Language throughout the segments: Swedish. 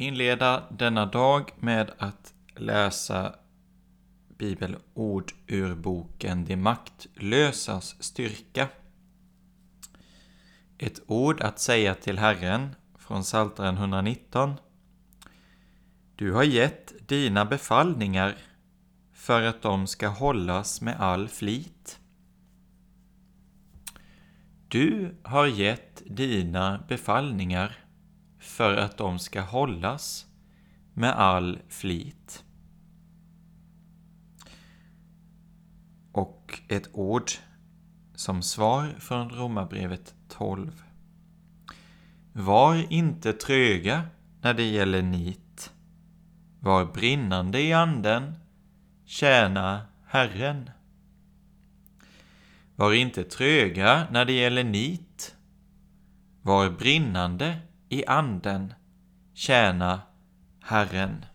Inleda denna dag med att läsa bibelord ur boken De maktlösas styrka. Ett ord att säga till Herren från Psaltaren 119. Du har gett dina befallningar för att de ska hållas med all flit. Du har gett dina befallningar för att de ska hållas med all flit. Och ett ord som svar från Romarbrevet 12. Var inte tröga när det gäller nit. Var brinnande i anden. Tjäna Herren. Var inte tröga när det gäller nit. Var brinnande i anden tjäna Herren.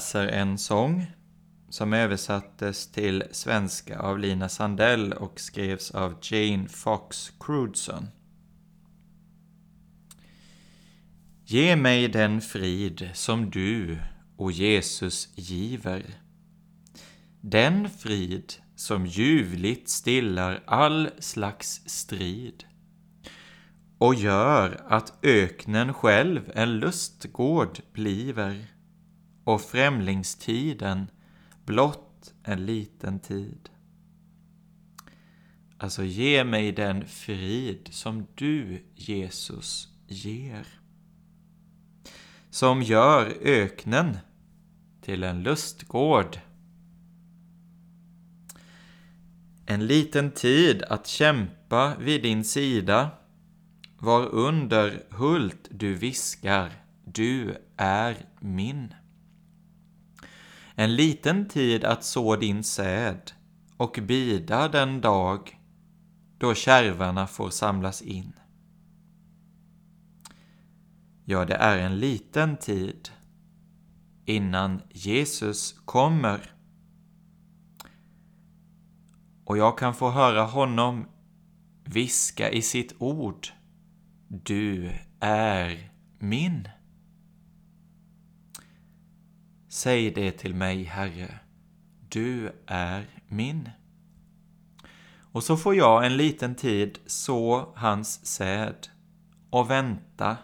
Läser en sång som översattes till svenska av Lina Sandell och skrevs av Jane Fox Crudson. Ge mig den frid som du, och Jesus, giver. Den frid som ljuvligt stillar all slags strid och gör att öknen själv en lustgård bliver och främlingstiden blott en liten tid. Alltså ge mig den frid som du, Jesus, ger. Som gör öknen till en lustgård. En liten tid att kämpa vid din sida var under hult du viskar, du är min en liten tid att så din säd och bida den dag då kärvarna får samlas in. Ja, det är en liten tid innan Jesus kommer. Och jag kan få höra honom viska i sitt ord. Du är min. Säg det till mig, Herre. Du är min. Och så får jag en liten tid så hans säd och vänta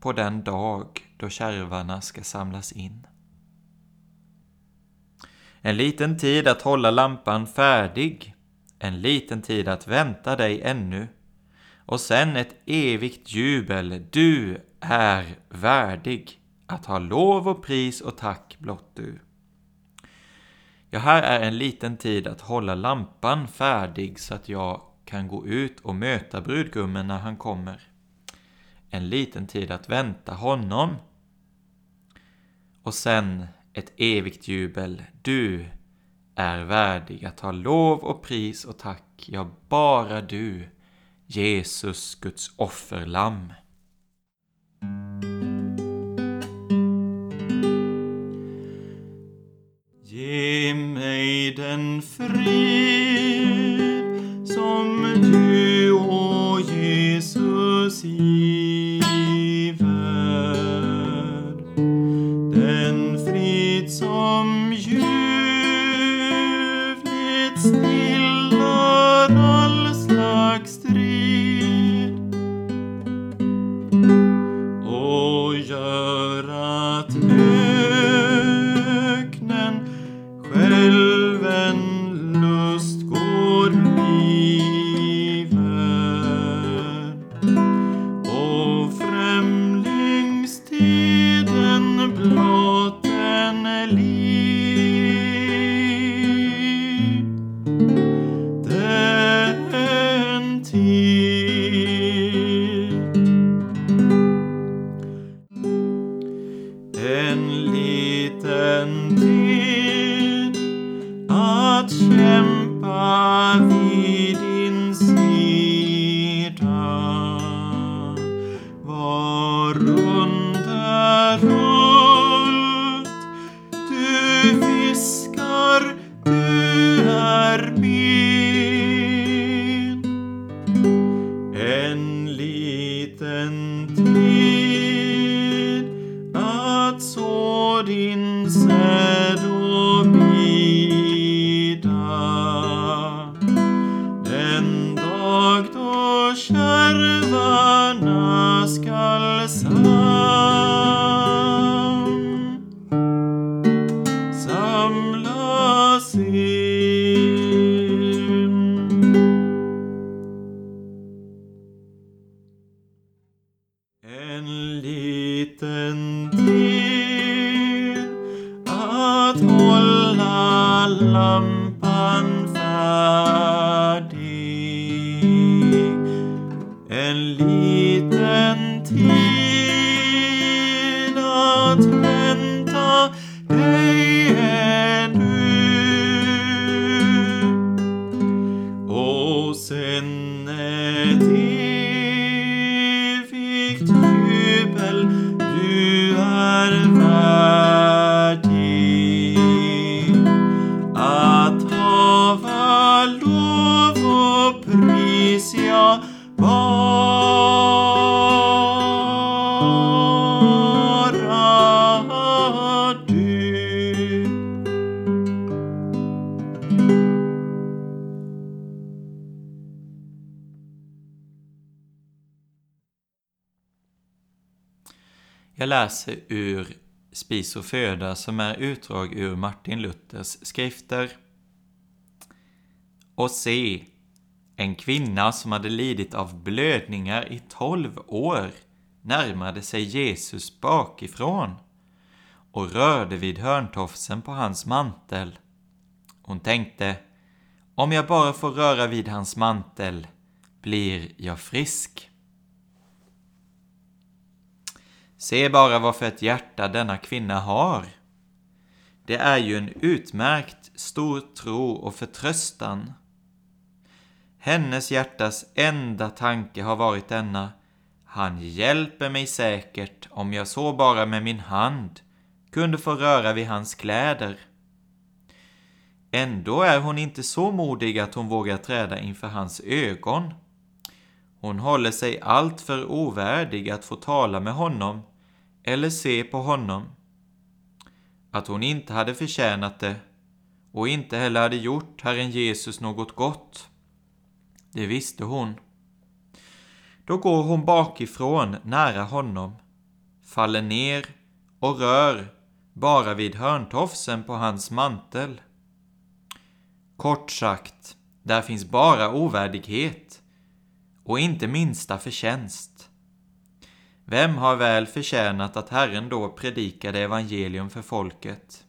på den dag då kärvarna ska samlas in. En liten tid att hålla lampan färdig, en liten tid att vänta dig ännu, och sen ett evigt jubel, du är värdig att ha lov och pris och tack blott du. Ja, här är en liten tid att hålla lampan färdig så att jag kan gå ut och möta brudgummen när han kommer. En liten tid att vänta honom. Och sen ett evigt jubel. Du är värdig att ha lov och pris och tack, ja, bara du, Jesus, Guds offerlamm. Mig den en liten tid att kämpa vid En liten tid att hålla lampan. Jag läser ur Spis och föda som är utdrag ur Martin Luthers skrifter. Och se, en kvinna som hade lidit av blödningar i tolv år närmade sig Jesus bakifrån och rörde vid hörntofsen på hans mantel. Hon tänkte, om jag bara får röra vid hans mantel blir jag frisk. Se bara vad för ett hjärta denna kvinna har. Det är ju en utmärkt stor tro och förtröstan. Hennes hjärtas enda tanke har varit denna. Han hjälper mig säkert om jag så bara med min hand kunde få röra vid hans kläder. Ändå är hon inte så modig att hon vågar träda inför hans ögon. Hon håller sig alltför ovärdig att få tala med honom eller se på honom. Att hon inte hade förtjänat det och inte heller hade gjort Herren Jesus något gott. Det visste hon. Då går hon bakifrån nära honom, faller ner och rör bara vid hörntofsen på hans mantel. Kort sagt, där finns bara ovärdighet och inte minsta förtjänst. Vem har väl förtjänat att Herren då predikade evangelium för folket?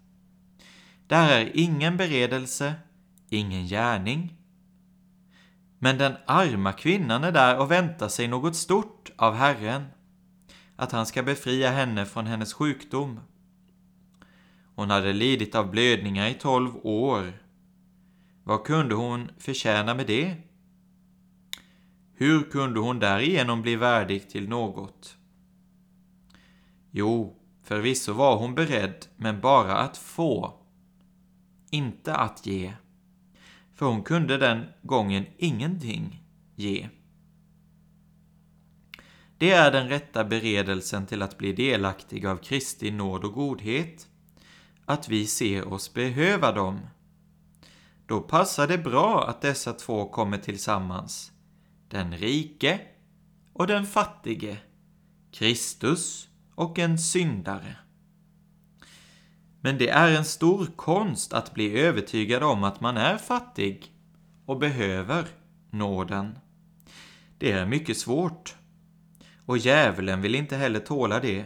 Där är ingen beredelse, ingen gärning. Men den arma kvinnan är där och väntar sig något stort av Herren, att han ska befria henne från hennes sjukdom. Hon hade lidit av blödningar i tolv år. Vad kunde hon förtjäna med det? Hur kunde hon därigenom bli värdig till något? Jo, förvisso var hon beredd, men bara att få, inte att ge. För hon kunde den gången ingenting ge. Det är den rätta beredelsen till att bli delaktig av Kristi nåd och godhet, att vi ser oss behöva dem. Då passar det bra att dessa två kommer tillsammans, den rike och den fattige, Kristus och en syndare. Men det är en stor konst att bli övertygad om att man är fattig och behöver nåden. Det är mycket svårt. Och djävulen vill inte heller tåla det.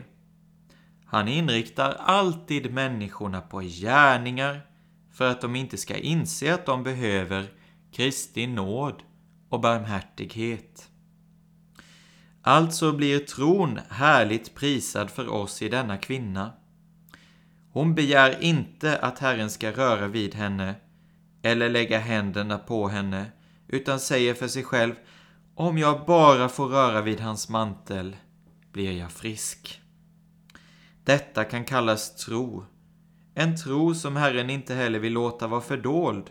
Han inriktar alltid människorna på gärningar för att de inte ska inse att de behöver Kristi nåd och barmhärtighet. Alltså blir tron härligt prisad för oss i denna kvinna. Hon begär inte att Herren ska röra vid henne eller lägga händerna på henne, utan säger för sig själv om jag bara får röra vid hans mantel blir jag frisk. Detta kan kallas tro, en tro som Herren inte heller vill låta vara fördold,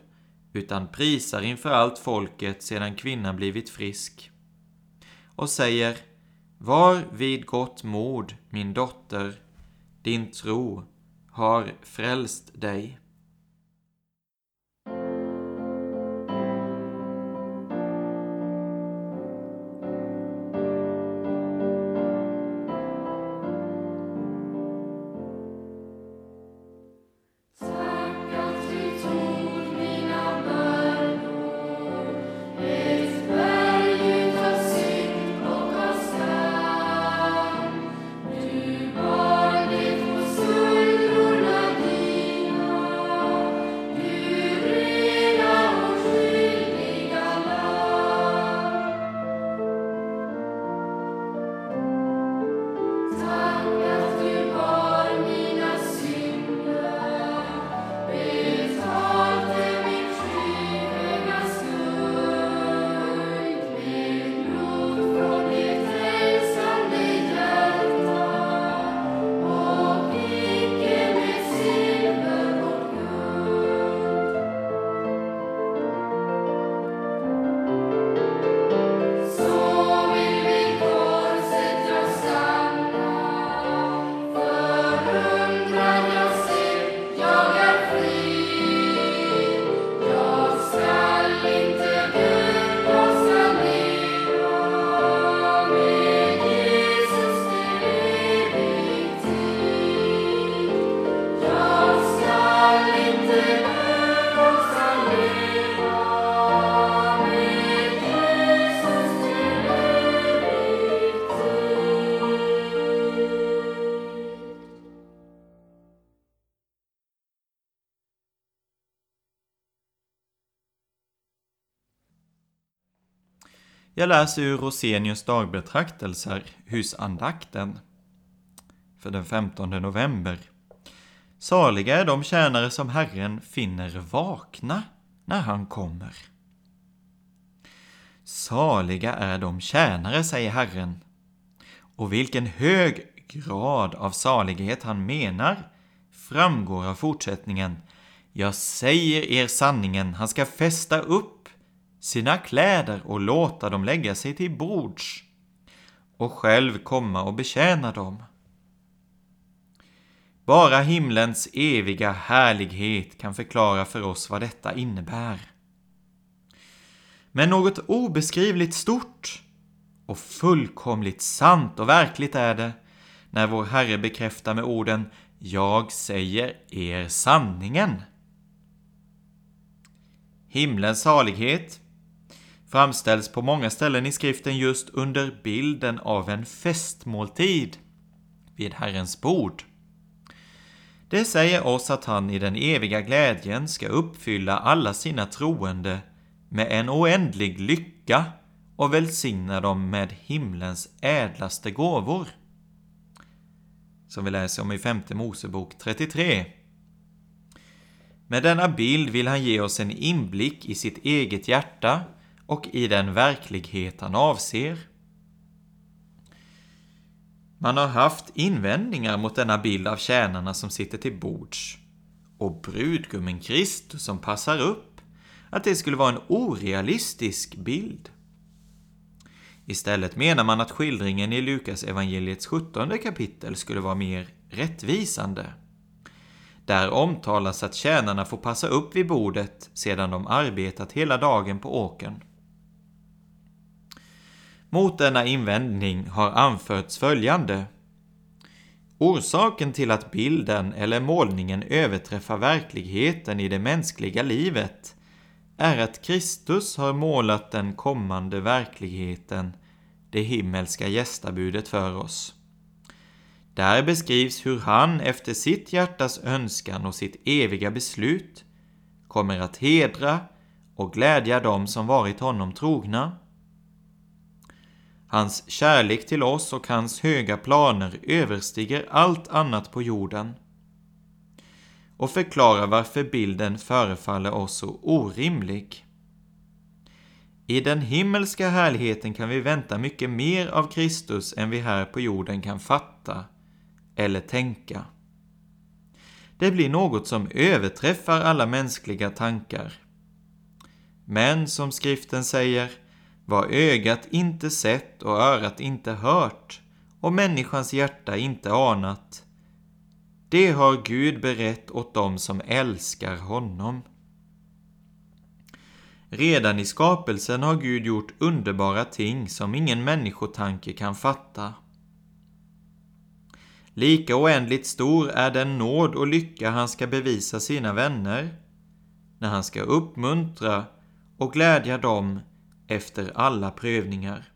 utan prisar inför allt folket sedan kvinnan blivit frisk. Och säger Var vid gott mod, min dotter, din tro har frälst dig. Jag läser ur Rosenius dagbetraktelser, husandakten. för den 15 november. Saliga är de tjänare som Herren finner vakna när han kommer. Saliga är de tjänare, säger Herren. Och vilken hög grad av salighet han menar framgår av fortsättningen. Jag säger er sanningen, han ska fästa upp sina kläder och låta dem lägga sig till bords och själv komma och betjäna dem. Bara himlens eviga härlighet kan förklara för oss vad detta innebär. Men något obeskrivligt stort och fullkomligt sant och verkligt är det när vår Herre bekräftar med orden ”Jag säger er sanningen”. Himlens salighet framställs på många ställen i skriften just under bilden av en festmåltid vid Herrens bord. Det säger oss att han i den eviga glädjen ska uppfylla alla sina troende med en oändlig lycka och välsigna dem med himlens ädlaste gåvor. Som vi läser om i femte Mosebok 33. Med denna bild vill han ge oss en inblick i sitt eget hjärta och i den verklighet han avser. Man har haft invändningar mot denna bild av tjänarna som sitter till bords och brudgummen Kristus som passar upp, att det skulle vara en orealistisk bild. Istället menar man att skildringen i Lukas evangeliets 17 kapitel skulle vara mer rättvisande. Där omtalas att tjänarna får passa upp vid bordet sedan de arbetat hela dagen på åkern. Mot denna invändning har anförts följande. Orsaken till att bilden eller målningen överträffar verkligheten i det mänskliga livet är att Kristus har målat den kommande verkligheten, det himmelska gästabudet för oss. Där beskrivs hur han efter sitt hjärtas önskan och sitt eviga beslut kommer att hedra och glädja dem som varit honom trogna Hans kärlek till oss och hans höga planer överstiger allt annat på jorden och förklarar varför bilden förefaller oss så orimlig. I den himmelska härligheten kan vi vänta mycket mer av Kristus än vi här på jorden kan fatta eller tänka. Det blir något som överträffar alla mänskliga tankar. Men som skriften säger, vad ögat inte sett och örat inte hört och människans hjärta inte anat, det har Gud berett åt dem som älskar honom. Redan i skapelsen har Gud gjort underbara ting som ingen människotanke kan fatta. Lika oändligt stor är den nåd och lycka han ska bevisa sina vänner, när han ska uppmuntra och glädja dem efter alla prövningar.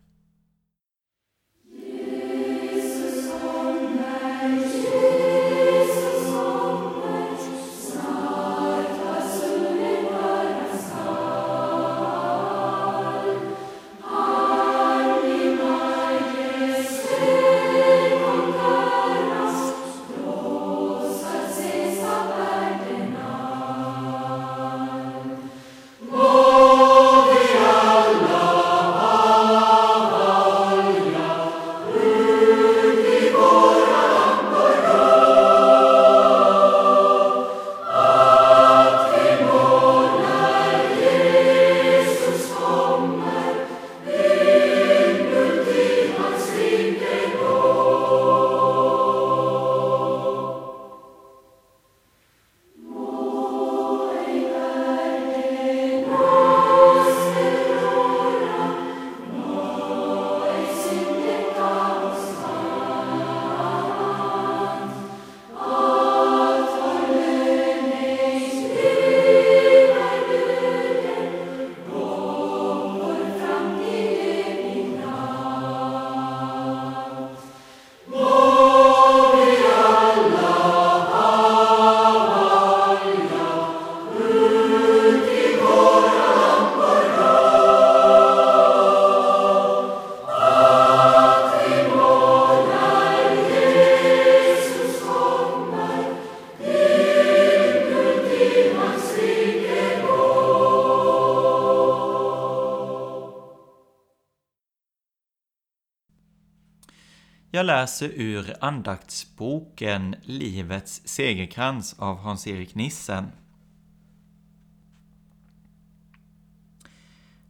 Läser ur andaktsboken Livets segerkrans av Hans-Erik Nissen.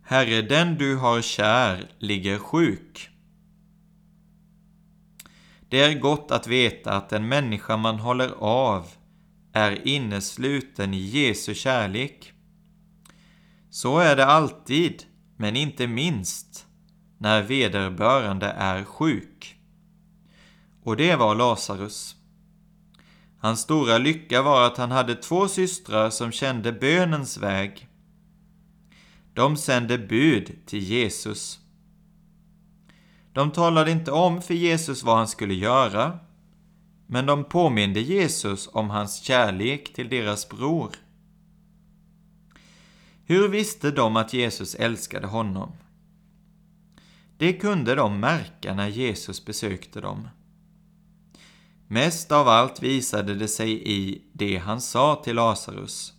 Herre, den du har kär ligger sjuk. Det är gott att veta att den människa man håller av är innesluten i Jesu kärlek. Så är det alltid, men inte minst när vederbörande är sjuk. Och det var Lazarus. Hans stora lycka var att han hade två systrar som kände bönens väg. De sände bud till Jesus. De talade inte om för Jesus vad han skulle göra, men de påminde Jesus om hans kärlek till deras bror. Hur visste de att Jesus älskade honom? Det kunde de märka när Jesus besökte dem. Mest av allt visade det sig i det han sa till Lazarus.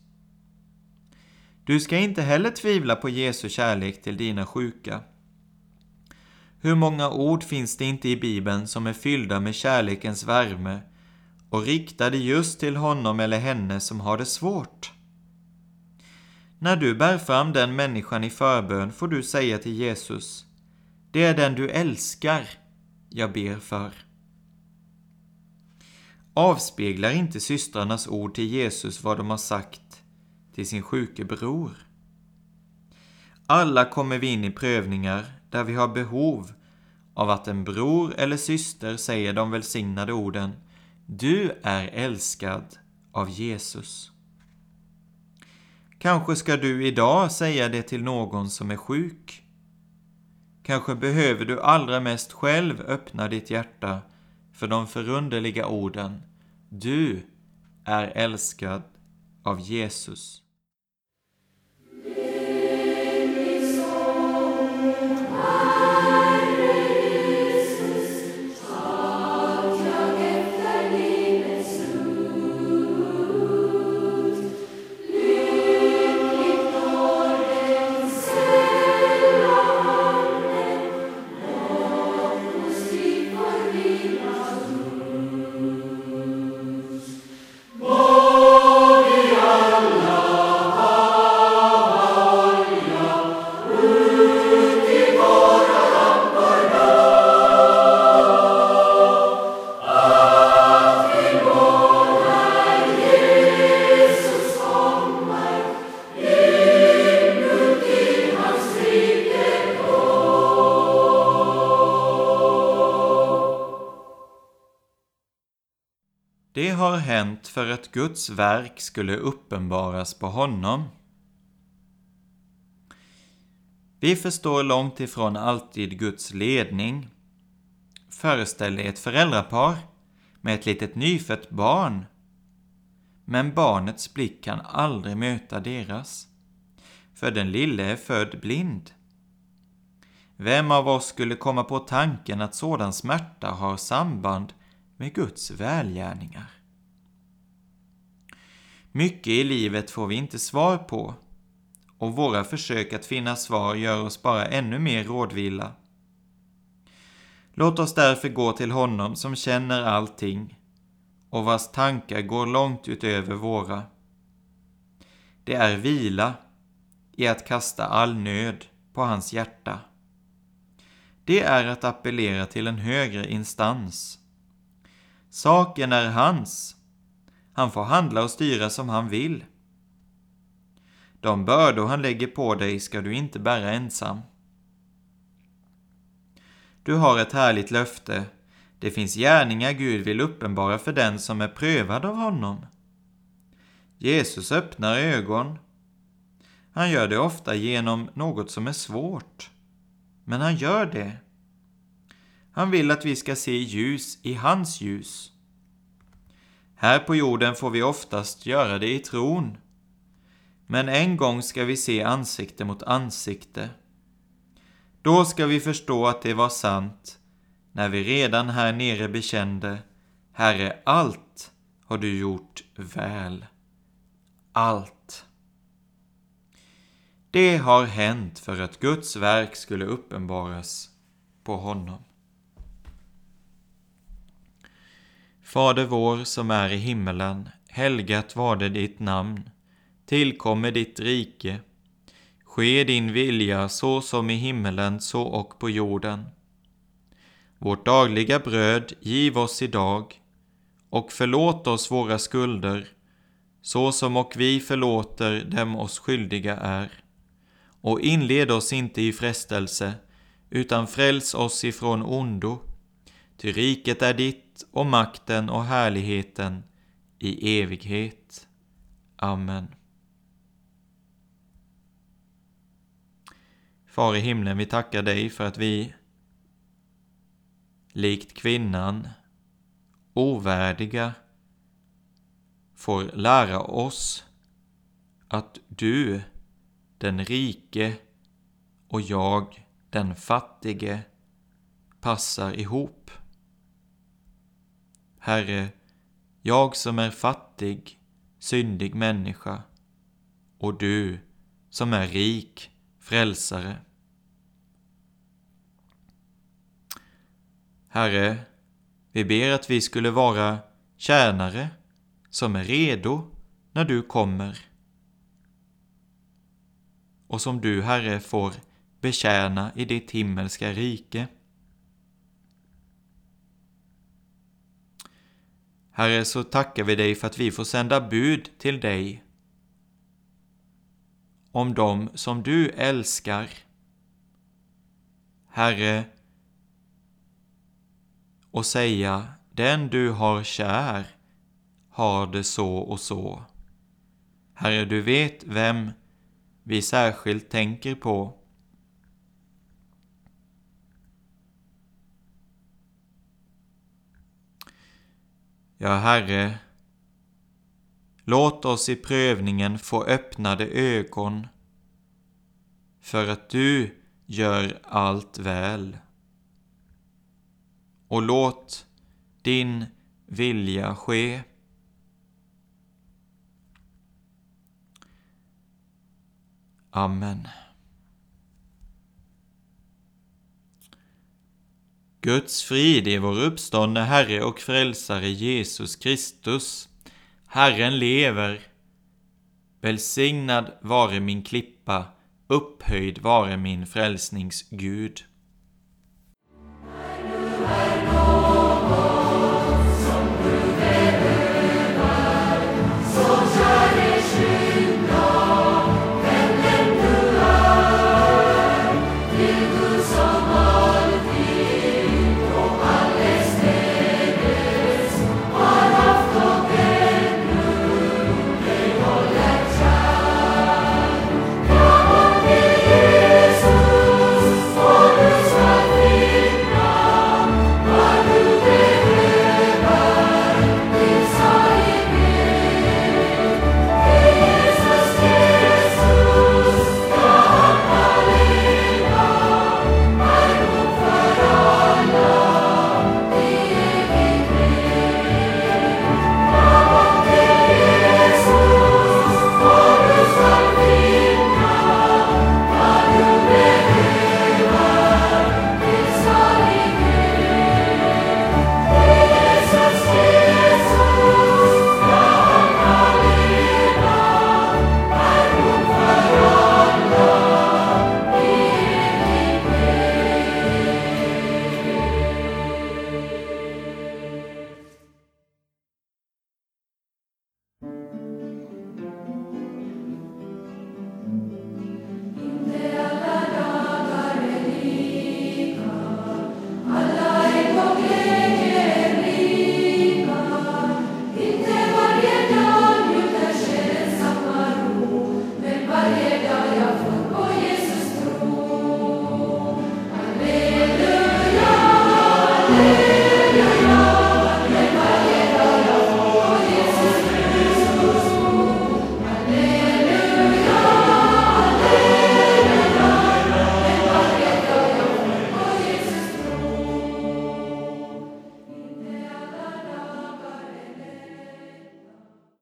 Du ska inte heller tvivla på Jesu kärlek till dina sjuka. Hur många ord finns det inte i Bibeln som är fyllda med kärlekens värme och riktade just till honom eller henne som har det svårt? När du bär fram den människan i förbön får du säga till Jesus, det är den du älskar jag ber för. Avspeglar inte systrarnas ord till Jesus vad de har sagt till sin sjuke bror? Alla kommer vi in i prövningar där vi har behov av att en bror eller syster säger de välsignade orden Du är älskad av Jesus. Kanske ska du idag säga det till någon som är sjuk. Kanske behöver du allra mest själv öppna ditt hjärta för de förunderliga orden Du är älskad av Jesus. Det för att Guds verk skulle uppenbaras på honom. Vi förstår långt ifrån alltid Guds ledning. Föreställ dig ett föräldrapar med ett litet nyfött barn. Men barnets blick kan aldrig möta deras. För den lille är född blind. Vem av oss skulle komma på tanken att sådan smärta har samband med Guds välgärningar. Mycket i livet får vi inte svar på och våra försök att finna svar gör oss bara ännu mer rådvilla. Låt oss därför gå till honom som känner allting och vars tankar går långt utöver våra. Det är vila i att kasta all nöd på hans hjärta. Det är att appellera till en högre instans Saken är hans. Han får handla och styra som han vill. De bördor han lägger på dig ska du inte bära ensam. Du har ett härligt löfte. Det finns gärningar Gud vill uppenbara för den som är prövad av honom. Jesus öppnar ögon. Han gör det ofta genom något som är svårt. Men han gör det. Han vill att vi ska se ljus i hans ljus. Här på jorden får vi oftast göra det i tron. Men en gång ska vi se ansikte mot ansikte. Då ska vi förstå att det var sant, när vi redan här nere bekände Herre, allt har du gjort väl. Allt. Det har hänt för att Guds verk skulle uppenbaras på honom. Fader vår som är i himmelen. Helgat varde ditt namn. Tillkomme ditt rike. Ske din vilja så som i himmelen så och på jorden. Vårt dagliga bröd giv oss idag och förlåt oss våra skulder så som och vi förlåter dem oss skyldiga är. Och inled oss inte i frestelse utan fräls oss ifrån ondo. Ty riket är ditt och makten och härligheten i evighet. Amen. Far i himlen, vi tackar dig för att vi likt kvinnan, ovärdiga, får lära oss att du, den rike, och jag, den fattige, passar ihop. Herre, jag som är fattig, syndig människa och du som är rik, frälsare. Herre, vi ber att vi skulle vara tjänare som är redo när du kommer och som du, Herre, får betjäna i ditt himmelska rike. Herre, så tackar vi dig för att vi får sända bud till dig om dem som du älskar. Herre, och säga den du har kär har det så och så. Herre, du vet vem vi särskilt tänker på. Ja, Herre, låt oss i prövningen få öppnade ögon för att du gör allt väl. Och låt din vilja ske. Amen. Guds frid är vår uppståndne Herre och Frälsare Jesus Kristus. Herren lever. Välsignad vare min klippa, upphöjd vare min frälsnings Gud.